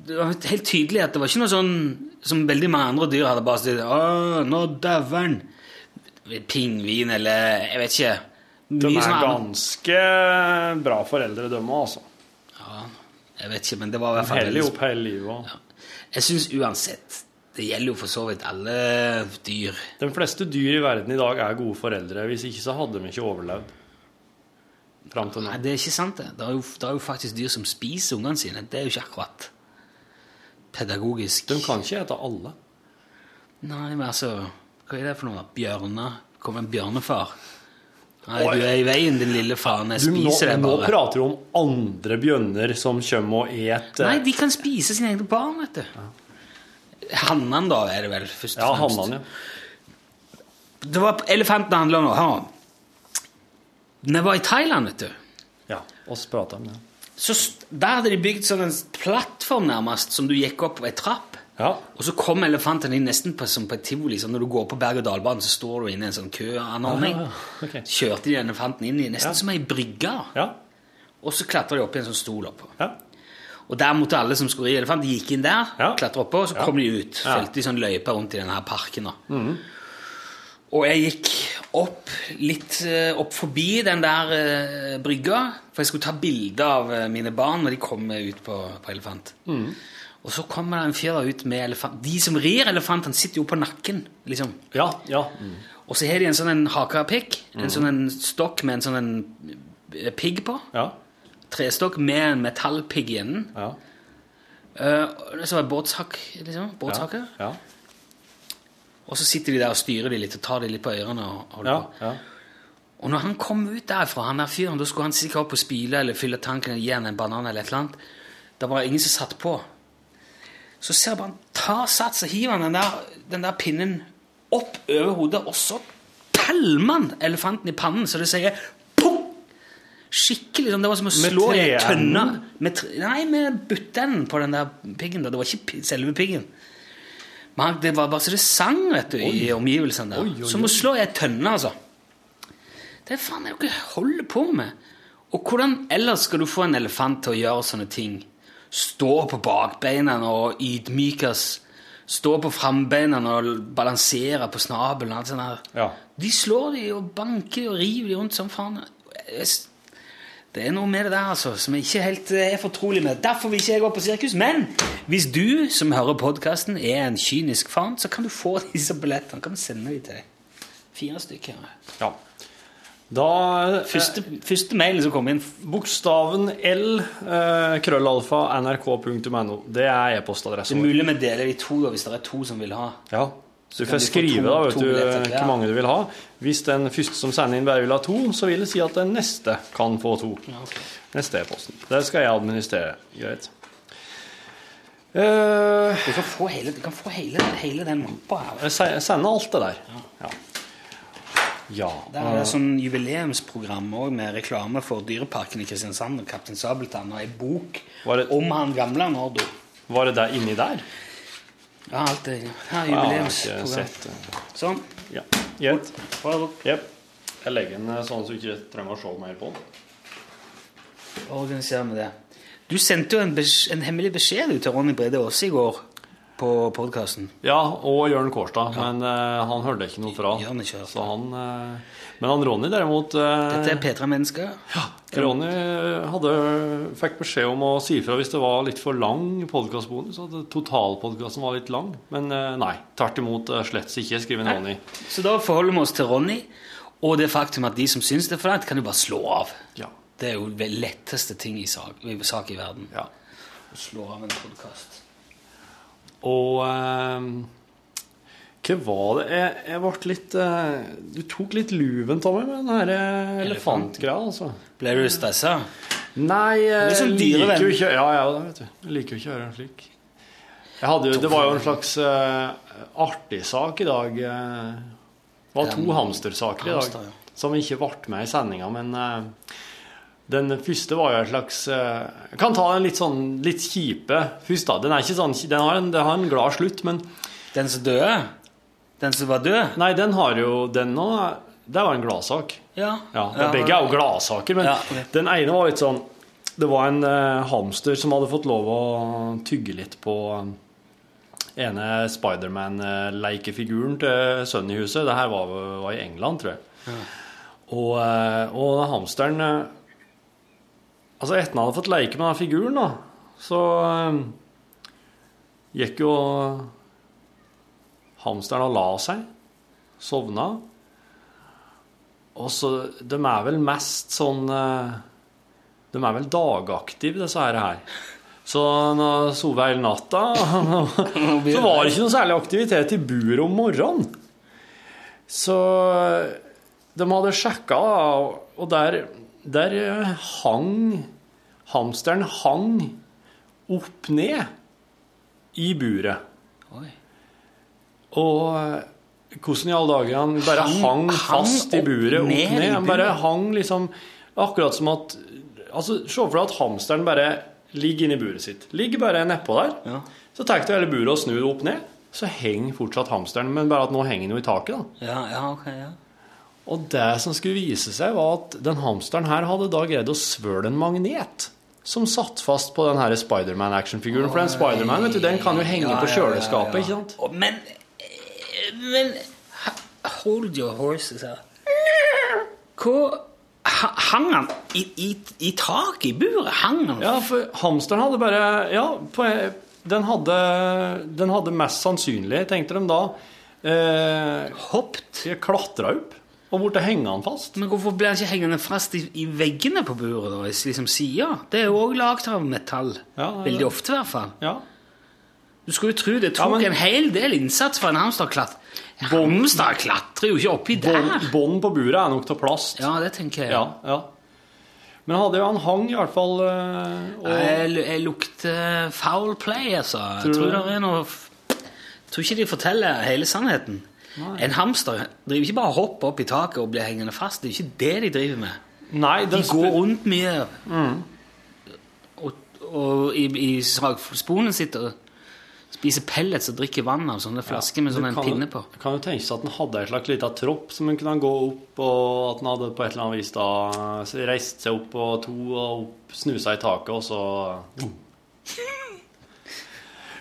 Det var helt tydelig at det var ikke noe sånn som veldig mange andre dyr hadde bare stått Å, nå dauer han! Pingvin eller Jeg vet ikke.
De
Mye
er
sånn-
ganske bra foreldre, de òg, altså.
Ja, jeg vet ikke, men det var i hvert fall
Heller opp hele livet. Ja.
Jeg syns uansett Det gjelder jo for så vidt alle dyr.
De fleste dyr i verden i dag er gode foreldre. Hvis ikke så hadde de ikke overlevd. Fram til nå.
Nei, det er ikke sant, det. Det er jo, det er jo faktisk dyr som spiser ungene sine. Det er jo ikke akkurat pedagogisk.
De kan ikke ete alle.
Nei, men altså Hva er det for noe? Bjørner? Kommer en bjørnefar? Nei, du er i veien, din lille faen. Jeg spiser deg
nå prater du om andre bjønner som kommer og et eh,
Nei, de kan spise sine egne barn, vet du. Hannene, da, er det vel først og
Ja,
fremst.
hannene, ja.
Det var elefanten det handla om. Når jeg var i Thailand, vet du
Ja, oss prata om det.
så Der hadde de bygd sånn en plattform nærmest, som du gikk opp på ei trapp.
Ja.
Og så kom elefanten inn nesten på, som på et tivoli. Sånn, når du går på berg-og-dal-banen, så står du inne i en sånn køanordning.
Ja, ja,
okay. kjørte de elefanten inn i nesten som ei brygge.
Ja.
Og så klatra de opp i en sånn stol oppå.
ja.
Og der måtte alle som skulle ri elefant, de gikk inn der,
Ja.
klatra oppå, og så kom de ut. Fulgte i sånn løype rundt i denne parken. da. Og jeg gikk opp litt eh, opp forbi den der eh, brygga, for jeg skulle ta bilde av eh, mine barn når de kom ut på, på elefant. Og så kommer det en fyr ut med elefant. De som rir elefantene, sitter jo på nakken. liksom.
Ja. ja. Mm.
Og så har de en sånn en hakapikk, en sånn en stokk med en sånn en eh, pigg på.
Ja.
Trestokk med en metallpigg i enden.
Ja.
Uh, så var det båtshakk, liksom. Båtshakke.
Ja.
Og så sitter de der og styrer de litt og tar de litt på ørene. og
Ja.
på.
ja.
Og når han kom ut derfra, han der fyren, da skulle han sikkert opp og spyle eller fylle tanken eller gi han en banan eller et eller annet. Det var ingen som satt på. Så ser jeg bare han tar sats og hiver den der, den der pinnen opp over hodet, og så pælmer han elefanten i pannen, så det sier pung! Skikkelig sånn, det var som å slå i ei tønne. Med nei, med buttenden på den der piggen. Det var ikke selve piggen. Men det var bare så det sang vet du, i omgivelsene der.
Oi, oi,
Som å slå i ei tønne, altså. Det er faen det dere holder på med. Og hvordan ellers skal du få en elefant til å gjøre sånne ting? Stå på bakbeina og ydmykes. Stå på frambeina og balansere på snabelen.
Ja.
De slår de og banker de og river de rundt som faen. Jeg- Det er noe med det der altså, som jeg ikke helt eh, er fortrolig med. Derfor vil ikke jeg gå på sirkus. Men hvis du som hører podkasten, er en kynisk faen, så kan du få disse billettene. Kan vi sende dem til deg. Fire stykker.
ja. Da
Første, første mailen som kom inn
Bokstaven L, eh, krøllalfa, nrk.no. Det er e-postadressen
Det
er
mulig vi deler de to da, hvis det er to som vil ha.
Ja. Du får skrive da, vet du, hvor mange du vil ha. Hvis den første som sender inn bare vil ha to, så vil det si at den neste kan få to. Neste e-posten. Det skal jeg administrere. Greit. Uh,
Du kan få hele, du kan få hele, hele den mappa her.
jeg sender alt det der. Ja. ja.
Der er det sånn jubileumsprogram også, med reklame for Dyreparken i Kristiansand og Kaptein Sabeltann og ei bok
det-
om han gamle Nardo.
Var det der inni der?
Ja, alt det. Her er
Ja,
jubileumsprogram. Sånn.
Ja. Greit.
Prøv.
Jeg legger den eh, sånn så du ikke trenger å se mer på den.
Organiserer vi det. Du sendte jo en, en hemmelig beskjed til Ronny Brede Aase i går på podkasten.
Ja, og Jørn Kårstad, men uh, han hørte ikke noe fra.
Ikke
Så han, eh, men han Ronny derimot eh,
Dette er Petra-mennesker.
Ja, Ronny hadde, fikk beskjed om å si ifra hvis det var litt for lang podkastbonus. At totalpodkasten var litt lang. Men eh, nei, tvert imot eh, slett ikke, skriver Ronny.
Så da forholder vi oss til Ronny og det faktum at de som syns det er for langt, kan jo bare slå av.
Ja.
Det er jo det letteste ting i sak i, sak i verden.
ja.
Å slå av en podkast.
Og eh, hva var det Jeg, jeg ble litt eh, Du tok litt luven av meg med den her eh, elefantgreia, altså.
Ble du stressa?
Nei, jeg
Litt sånn
liker
dyrevenn.
jo ikke Ja, ja, det vet du. Jeg liker jo ikke å høre en slik. Jeg hadde jo, det var jo en slags eh, artig sak i dag. eh, det var to hamstersaker i dag
ja.
som ikke ble med i sendinga, men eh, den første var jo en slags eh, Jeg kan ta den litt sånn litt kjipe først, da. Den er ikke sånn Den har en, den har en glad slutt, men
Den som døde? Den som var død?
Nei, den har jo Den nå Det var en gladsak.
Ja.
Ja, begge er jo gladsaker, men
Ja, ok.
den ene var litt sånn Det var en uh, hamster som hadde fått lov å tygge litt på eh, ene Spiderman-leikefiguren til sønnen i huset. Det her var, var i England, tror jeg. Og, eh, og den hamsteren Altså, etter han hadde fått leke med den figuren, da, så eh, gikk jo hamsteren har la seg. Sovna. Og så De er vel mest sånn eh, De er vel dagaktive, disse her. Så når jeg sov hele natta, så var det ikke noe særlig aktivitet i buret om morgenen. Så de hadde sjekka, og der, der hang Hamsteren hang opp ned i buret.
Oi.
Og hvordan i alle dager han bare
Hang-
hang,
hang
fast i
opp
buret, opp
ned
ned. Han bare hang liksom Akkurat som at Altså, Se for deg at hamsteren bare ligger inni buret sitt. Ligger bare nedpå der.
Ja.
Så tar du hele buret og snur opp ned. Så henger fortsatt hamsteren, men bare at nå henger den jo i taket. da.
Ja, ja, ok, ja.
Og det som skulle vise seg, var at den hamsteren her hadde da greid å svøle en magnet. Som satt fast på den her Spiderman-actionfiguren. For den Spiderman den kan jo henge
Ja,
på
ja, ja,
kjøleskapet.
ja.
ikke sant?
Men Men Hold your horses her. Hvor Hang han i, i, i taket i buret? Hang han?
Ja, for hamsteren hadde bare Ja, på, den, hadde, den hadde mest sannsynlig, tenkte de da, eh,
Hoppet?
klatra opp og borte henger han fast.
Men hvorfor ble han ikke hengende fast i, i veggene på buret? da, liksom sida? Det er jo òg lagd av metall.
Ja, ja, ja.
Veldig ofte, i hvert fall.
Ja.
Du skulle jo tro det
Ja,
tok
men-
en hel del innsats for en hamsterklatt. klatre. Hamster klatrer jo ikke oppi der.
Bånd på buret er nok til plast.
Ja, det tenker jeg.
Ja, ja. Men hadde jo han hang i hvert fall eh, og,
Jeg, jeg lukter foul play, altså.
Tror
jeg tror
det?
er noe Jeg tror ikke de forteller hele sannheten. En hamster driver ikke bare og hopper opp i taket og blir hengende fast. Det er ikke det de driver med.
Nei,
De går rundt mye og, og i, i sagsporen sitt og spiser pellets og drikker vann av sånne flasker med sånn en pinne på.
Kan jo tenke seg at den hadde en slags liten tropp som den kunne gå opp, og at den hadde på et eller annet vis da reist seg opp og to og opp, snusa i taket, og så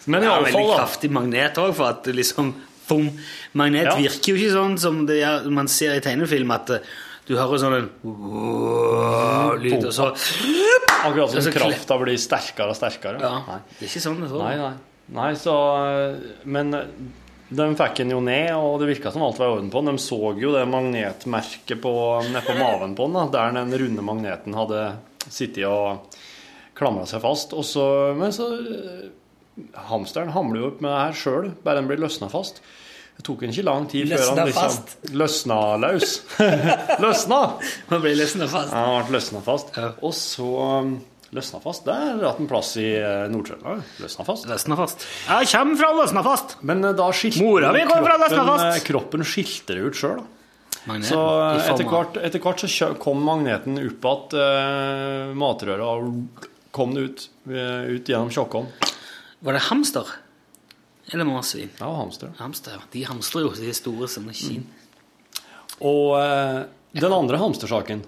Men
Det er en veldig
iallfall,
kraftig magnet òg, for at liksom boom. Magnet
Ja.
virker jo ikke sånn som det er, man ser i tegnefilm, at eh, du hører sånn en lyd, og så
Akkurat som krafta blir sterkere og sterkere.
Ja,
Nei.
det er ikke sånn det er.
Nei, nei. Nei, så Men de fikk den jo ned, og det virka som alt var i orden på den. De så jo det magnetmerket på, nede på maven på den, da, der den runde magneten hadde sittet og klamra seg fast. Og så, men så Hamsteren hamler jo opp med det her sjøl, bare den blir løsna fast. Det tok ikke lang tid før han liksom
fast?
løsna løs. løsna!
Han ble løsnet fast.
Ja, han ble løsna fast. Og så um, det. Der har hatt en plass i eh, Nord-Trøndelag.
Løsnafast. Løsnafast. Jeg kommer fra Løsnafast!
Men eh, da skilter
Mora mi kommer fra Løsnafast.
eh, kroppen skilter ut sjøl.
Magneten,
Så etter hvert, etter hvert så kom magneten opp igjen Eh, matrøret, og kom det ut, ut gjennom tjokkånd.
Var det hamster? Eller marsvin?
Ja, hamster.
Hamster. De hamstrer jo, de er store som en kinn.
Og, eh, Den andre hamstersaken,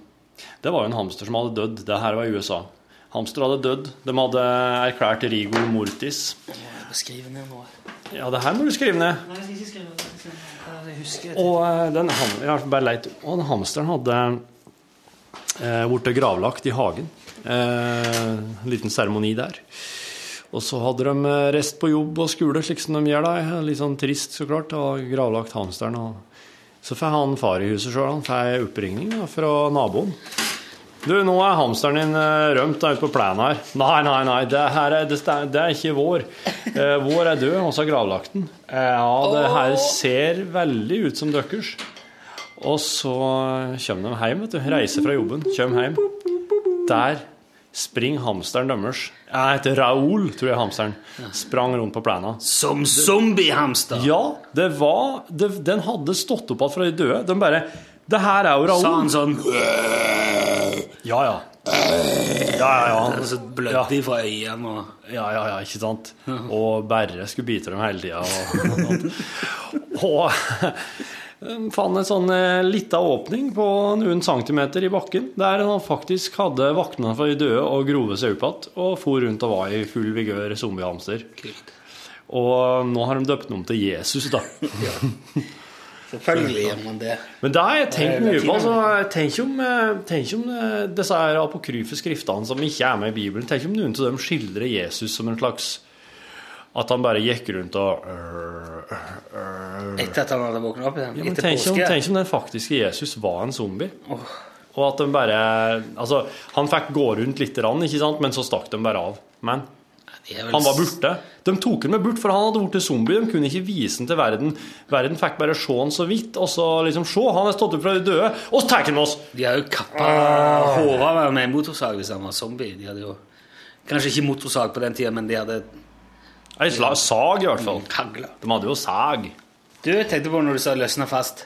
det var jo en hamster som hadde dødd. Det her var i USA. Hamster hadde dødd. De hadde erklært rigor mortis.
Skrive ned noe.
Ja, det her må du skrive ned.
Nei, jeg skal ikke skrive ned.
Og eh, den, ham- jeg har bare leit, og den hamsteren hadde eh, blitt gravlagt i hagen. Eh, en liten seremoni der. Og så hadde de eh, rest på jobb og skole, slik som de gjør da. Litt sånn trist, så klart. Og gravlagt hamsteren. Og så får han far i huset sjøl. Han får oppringning da, fra naboen. Du, nå er hamsteren din eh, rømt da, ute på plenen her. Nei, nei, nei, det, her er, det, det er ikke vår. Eh, vår er død, og så har gravlagt den. Eh, ja, det her ser veldig ut som deres. Og så kommer de hjem, vet du. Reiser fra jobben, kommer hjem. Der springer hamsteren deres. Jeg heter Raoul, tror jeg hamsteren. Sprang rundt på plenen.
Som zombiehamster!
Ja, det var det, Den hadde stått opp igjen fra de døde. De bare Det her er jo Raoul.
Sa han sånn
Ja, ja. Ja, ja, ja.
han så blødde de fra øynene og
Ja, ja, ja, ikke sant? Og bare skulle bite dem hele tida. Og, og fant en sånn eh, lita åpning på noen centimeter i bakken, der han faktisk hadde våkna fra de døde og grove seg opp igjen, og for rundt og var i full vigør zombiehamster. Og nå har de døpt den om til Jesus, da.
Selvfølgelig gjør man det.
Men det har jeg tenkt
er
mye på. Altså, tenk om, eh, tenk om eh, disse her apokryfe skriftene som ikke er med i Bibelen, tenk om noen av dem skildrer Jesus som en slags At han bare gikk rundt og øh, øh, øh.
Etter at han hadde våknet opp igjen?
Ja, men
Etter
tenk, om, tenk om den faktiske Jesus var en zombie. Og at de bare Altså, han fikk gå rundt litt, ikke sant? men så stakk de bare av. Men
vel
han var borte. De tok ham med bort, for han hadde blitt zombie. De kunne ikke vise ham til verden. Verden fikk bare se han så vidt, og så liksom Se, han er stått opp fra de døde, og så tar han oss!
De har jo kappa hodet med motorsag hvis han var zombie. De hadde jo Kanskje ikke motorsag på den tida, men de hadde
Ei slag, sag, i hvert fall.
kagler.
De hadde jo sag.
Du, jeg tenkte på når du sa 'løsna fast'.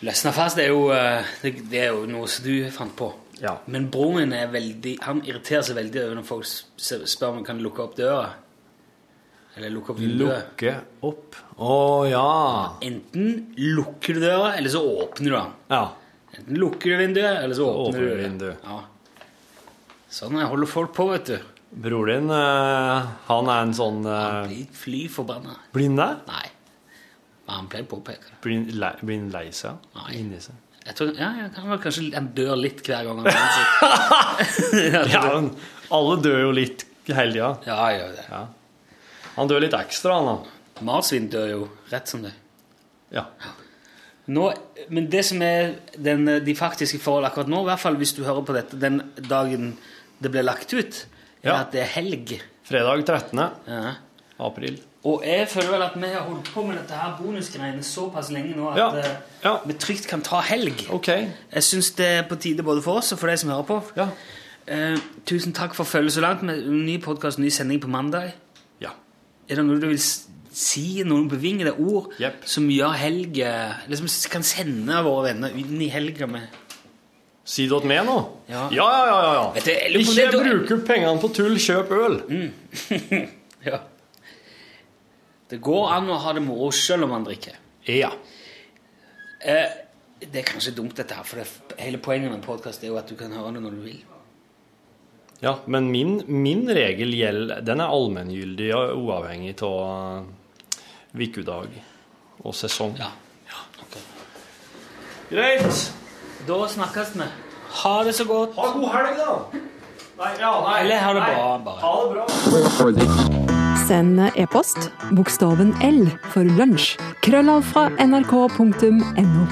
Løsna fast er jo, eh, det, det er jo noe som du fant på.
Ja.
Men broren min er veldig Han irriterer seg veldig over når folk spør om han kan lukke opp døra. Eller lukke opp vinduet.
Lukke opp Å ja.
Enten lukker du døra, eller så åpner du den.
Ja.
Enten lukker du vinduet, eller så åpner,
åpner
du
vinduet.
Ja. Sånn holder folk på, vet du.
Bror din, eh, han er en sånn Han
Blir fly forbanna.
Blir han det?
Nei. Men han pleier å påpeke det.
Blir lei, blir han lei seg?
Nei.
Inni seg?
Jeg tror, ja, jeg kan vel kanskje En dør litt hver gang han.
Ja, men alle dør jo litt hele tida.
ja, jeg gjør det.
Ja. Han dør litt ekstra, han da.
Marsvin dør jo rett som det.
Ja.
Nå, men det som er den, de faktiske forhold akkurat nå, i hvert fall hvis du hører på dette den dagen det ble lagt ut, er
Ja.
at det er helg.
Fredag 13.
Ja.
April.
Og jeg føler vel at vi har holdt på med dette her bonusgreiene såpass lenge nå at
Ja.
eh,
Ja.
vi trygt kan ta helg.
Okay.
Jeg syns det er på tide både for oss og for de som hører på.
Ja.
Eh, tusen takk for følget så langt med ny podkast, ny sending på mandag.
Ja.
Er det noe du vil si, noen bevingede ord
yep.
som gjør helga Liksom kan sende våre venner inn i helga med
Si det til meg nå?
Ja.
ja, ja. ja, ja.
Du,
Ikke bruk pengene på tull, kjøp øl.
Ja. Det går an å ha det moro selv om man drikker.
Ja.
Eh, det er kanskje dumt, dette her, for det, hele poenget med en podkast er jo at du kan høre det når du vil.
ja. Men min, min regel gjelder Den er allmenngyldig og uavhengig av ukedag og sesong.
Ja. ok.
Greit.
Da snakkes vi. Ha det så godt.
Ha god helg, da. Nei, ja, nei.
Eller ha det
nei.
bra, bare.
Ha det bra.
Send e-post bokstaven L for lunsj. Krøllav fra nrk.no.